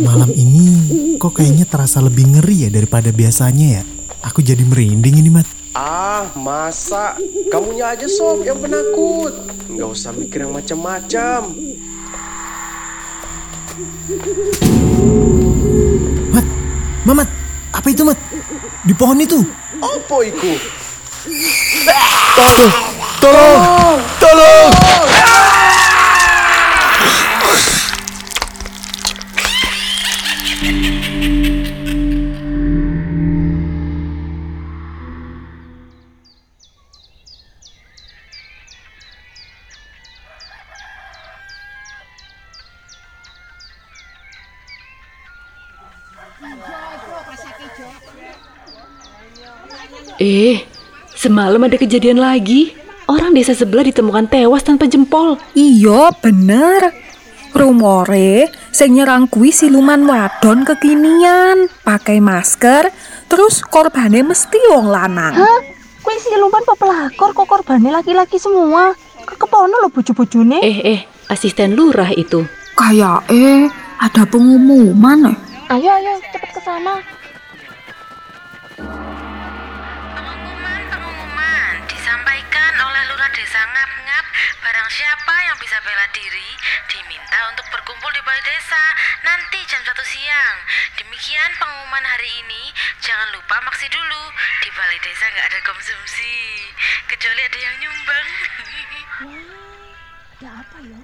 Malam ini kok kayaknya terasa lebih ngeri ya daripada biasanya ya. Aku jadi merinding ini, Mat. Ah, masa? Kamunya aja sob yang penakut. Nggak usah mikir yang macam-macam. Mat, Mamat, apa itu, Mat? Di pohon itu. Apa iku? Tolong! Tolong! Eh, semalam ada kejadian lagi. Orang desa sebelah ditemukan tewas tanpa jempol. Iya, bener. Rumore sing nyerang kuwi siluman wadon kekinian, pakai masker, terus korbannya mesti wong lanang. Hah? Kue siluman apa pelakor kok korbannya laki-laki semua? Kekepono lo bojo-bojone. Eh, eh, asisten lurah itu. Kayak eh ada pengumuman eh. Ayo ayo cepet ke sana. Siapa yang bisa bela diri? Diminta untuk berkumpul di balai desa Nanti jam 1 siang. Demikian pengumuman hari ini. Jangan lupa maksi dulu. Di balai desa nggak ada konsumsi Kecuali ada yang nyumbang. Ada apa ya?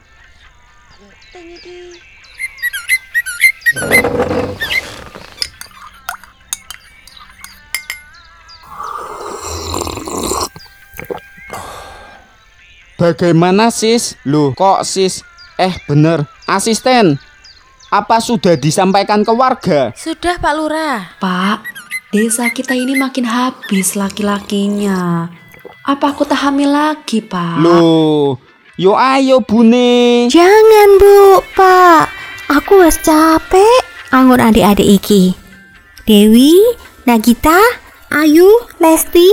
Bagaimana sis? Loh kok sis? Eh bener, asisten. Apa sudah disampaikan ke warga? Sudah Pak Lurah Pak, desa kita ini makin habis laki-lakinya. Apa aku tak hamil lagi, Pak? Loh, yo ayo bune. Jangan bu, pak. Aku wes capek anggur adik-adik iki. Dewi, Nagita, Ayu, Lesti,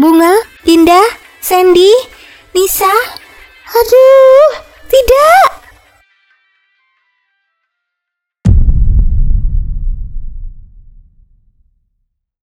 Bunga, Dinda, Sandy, Nisa.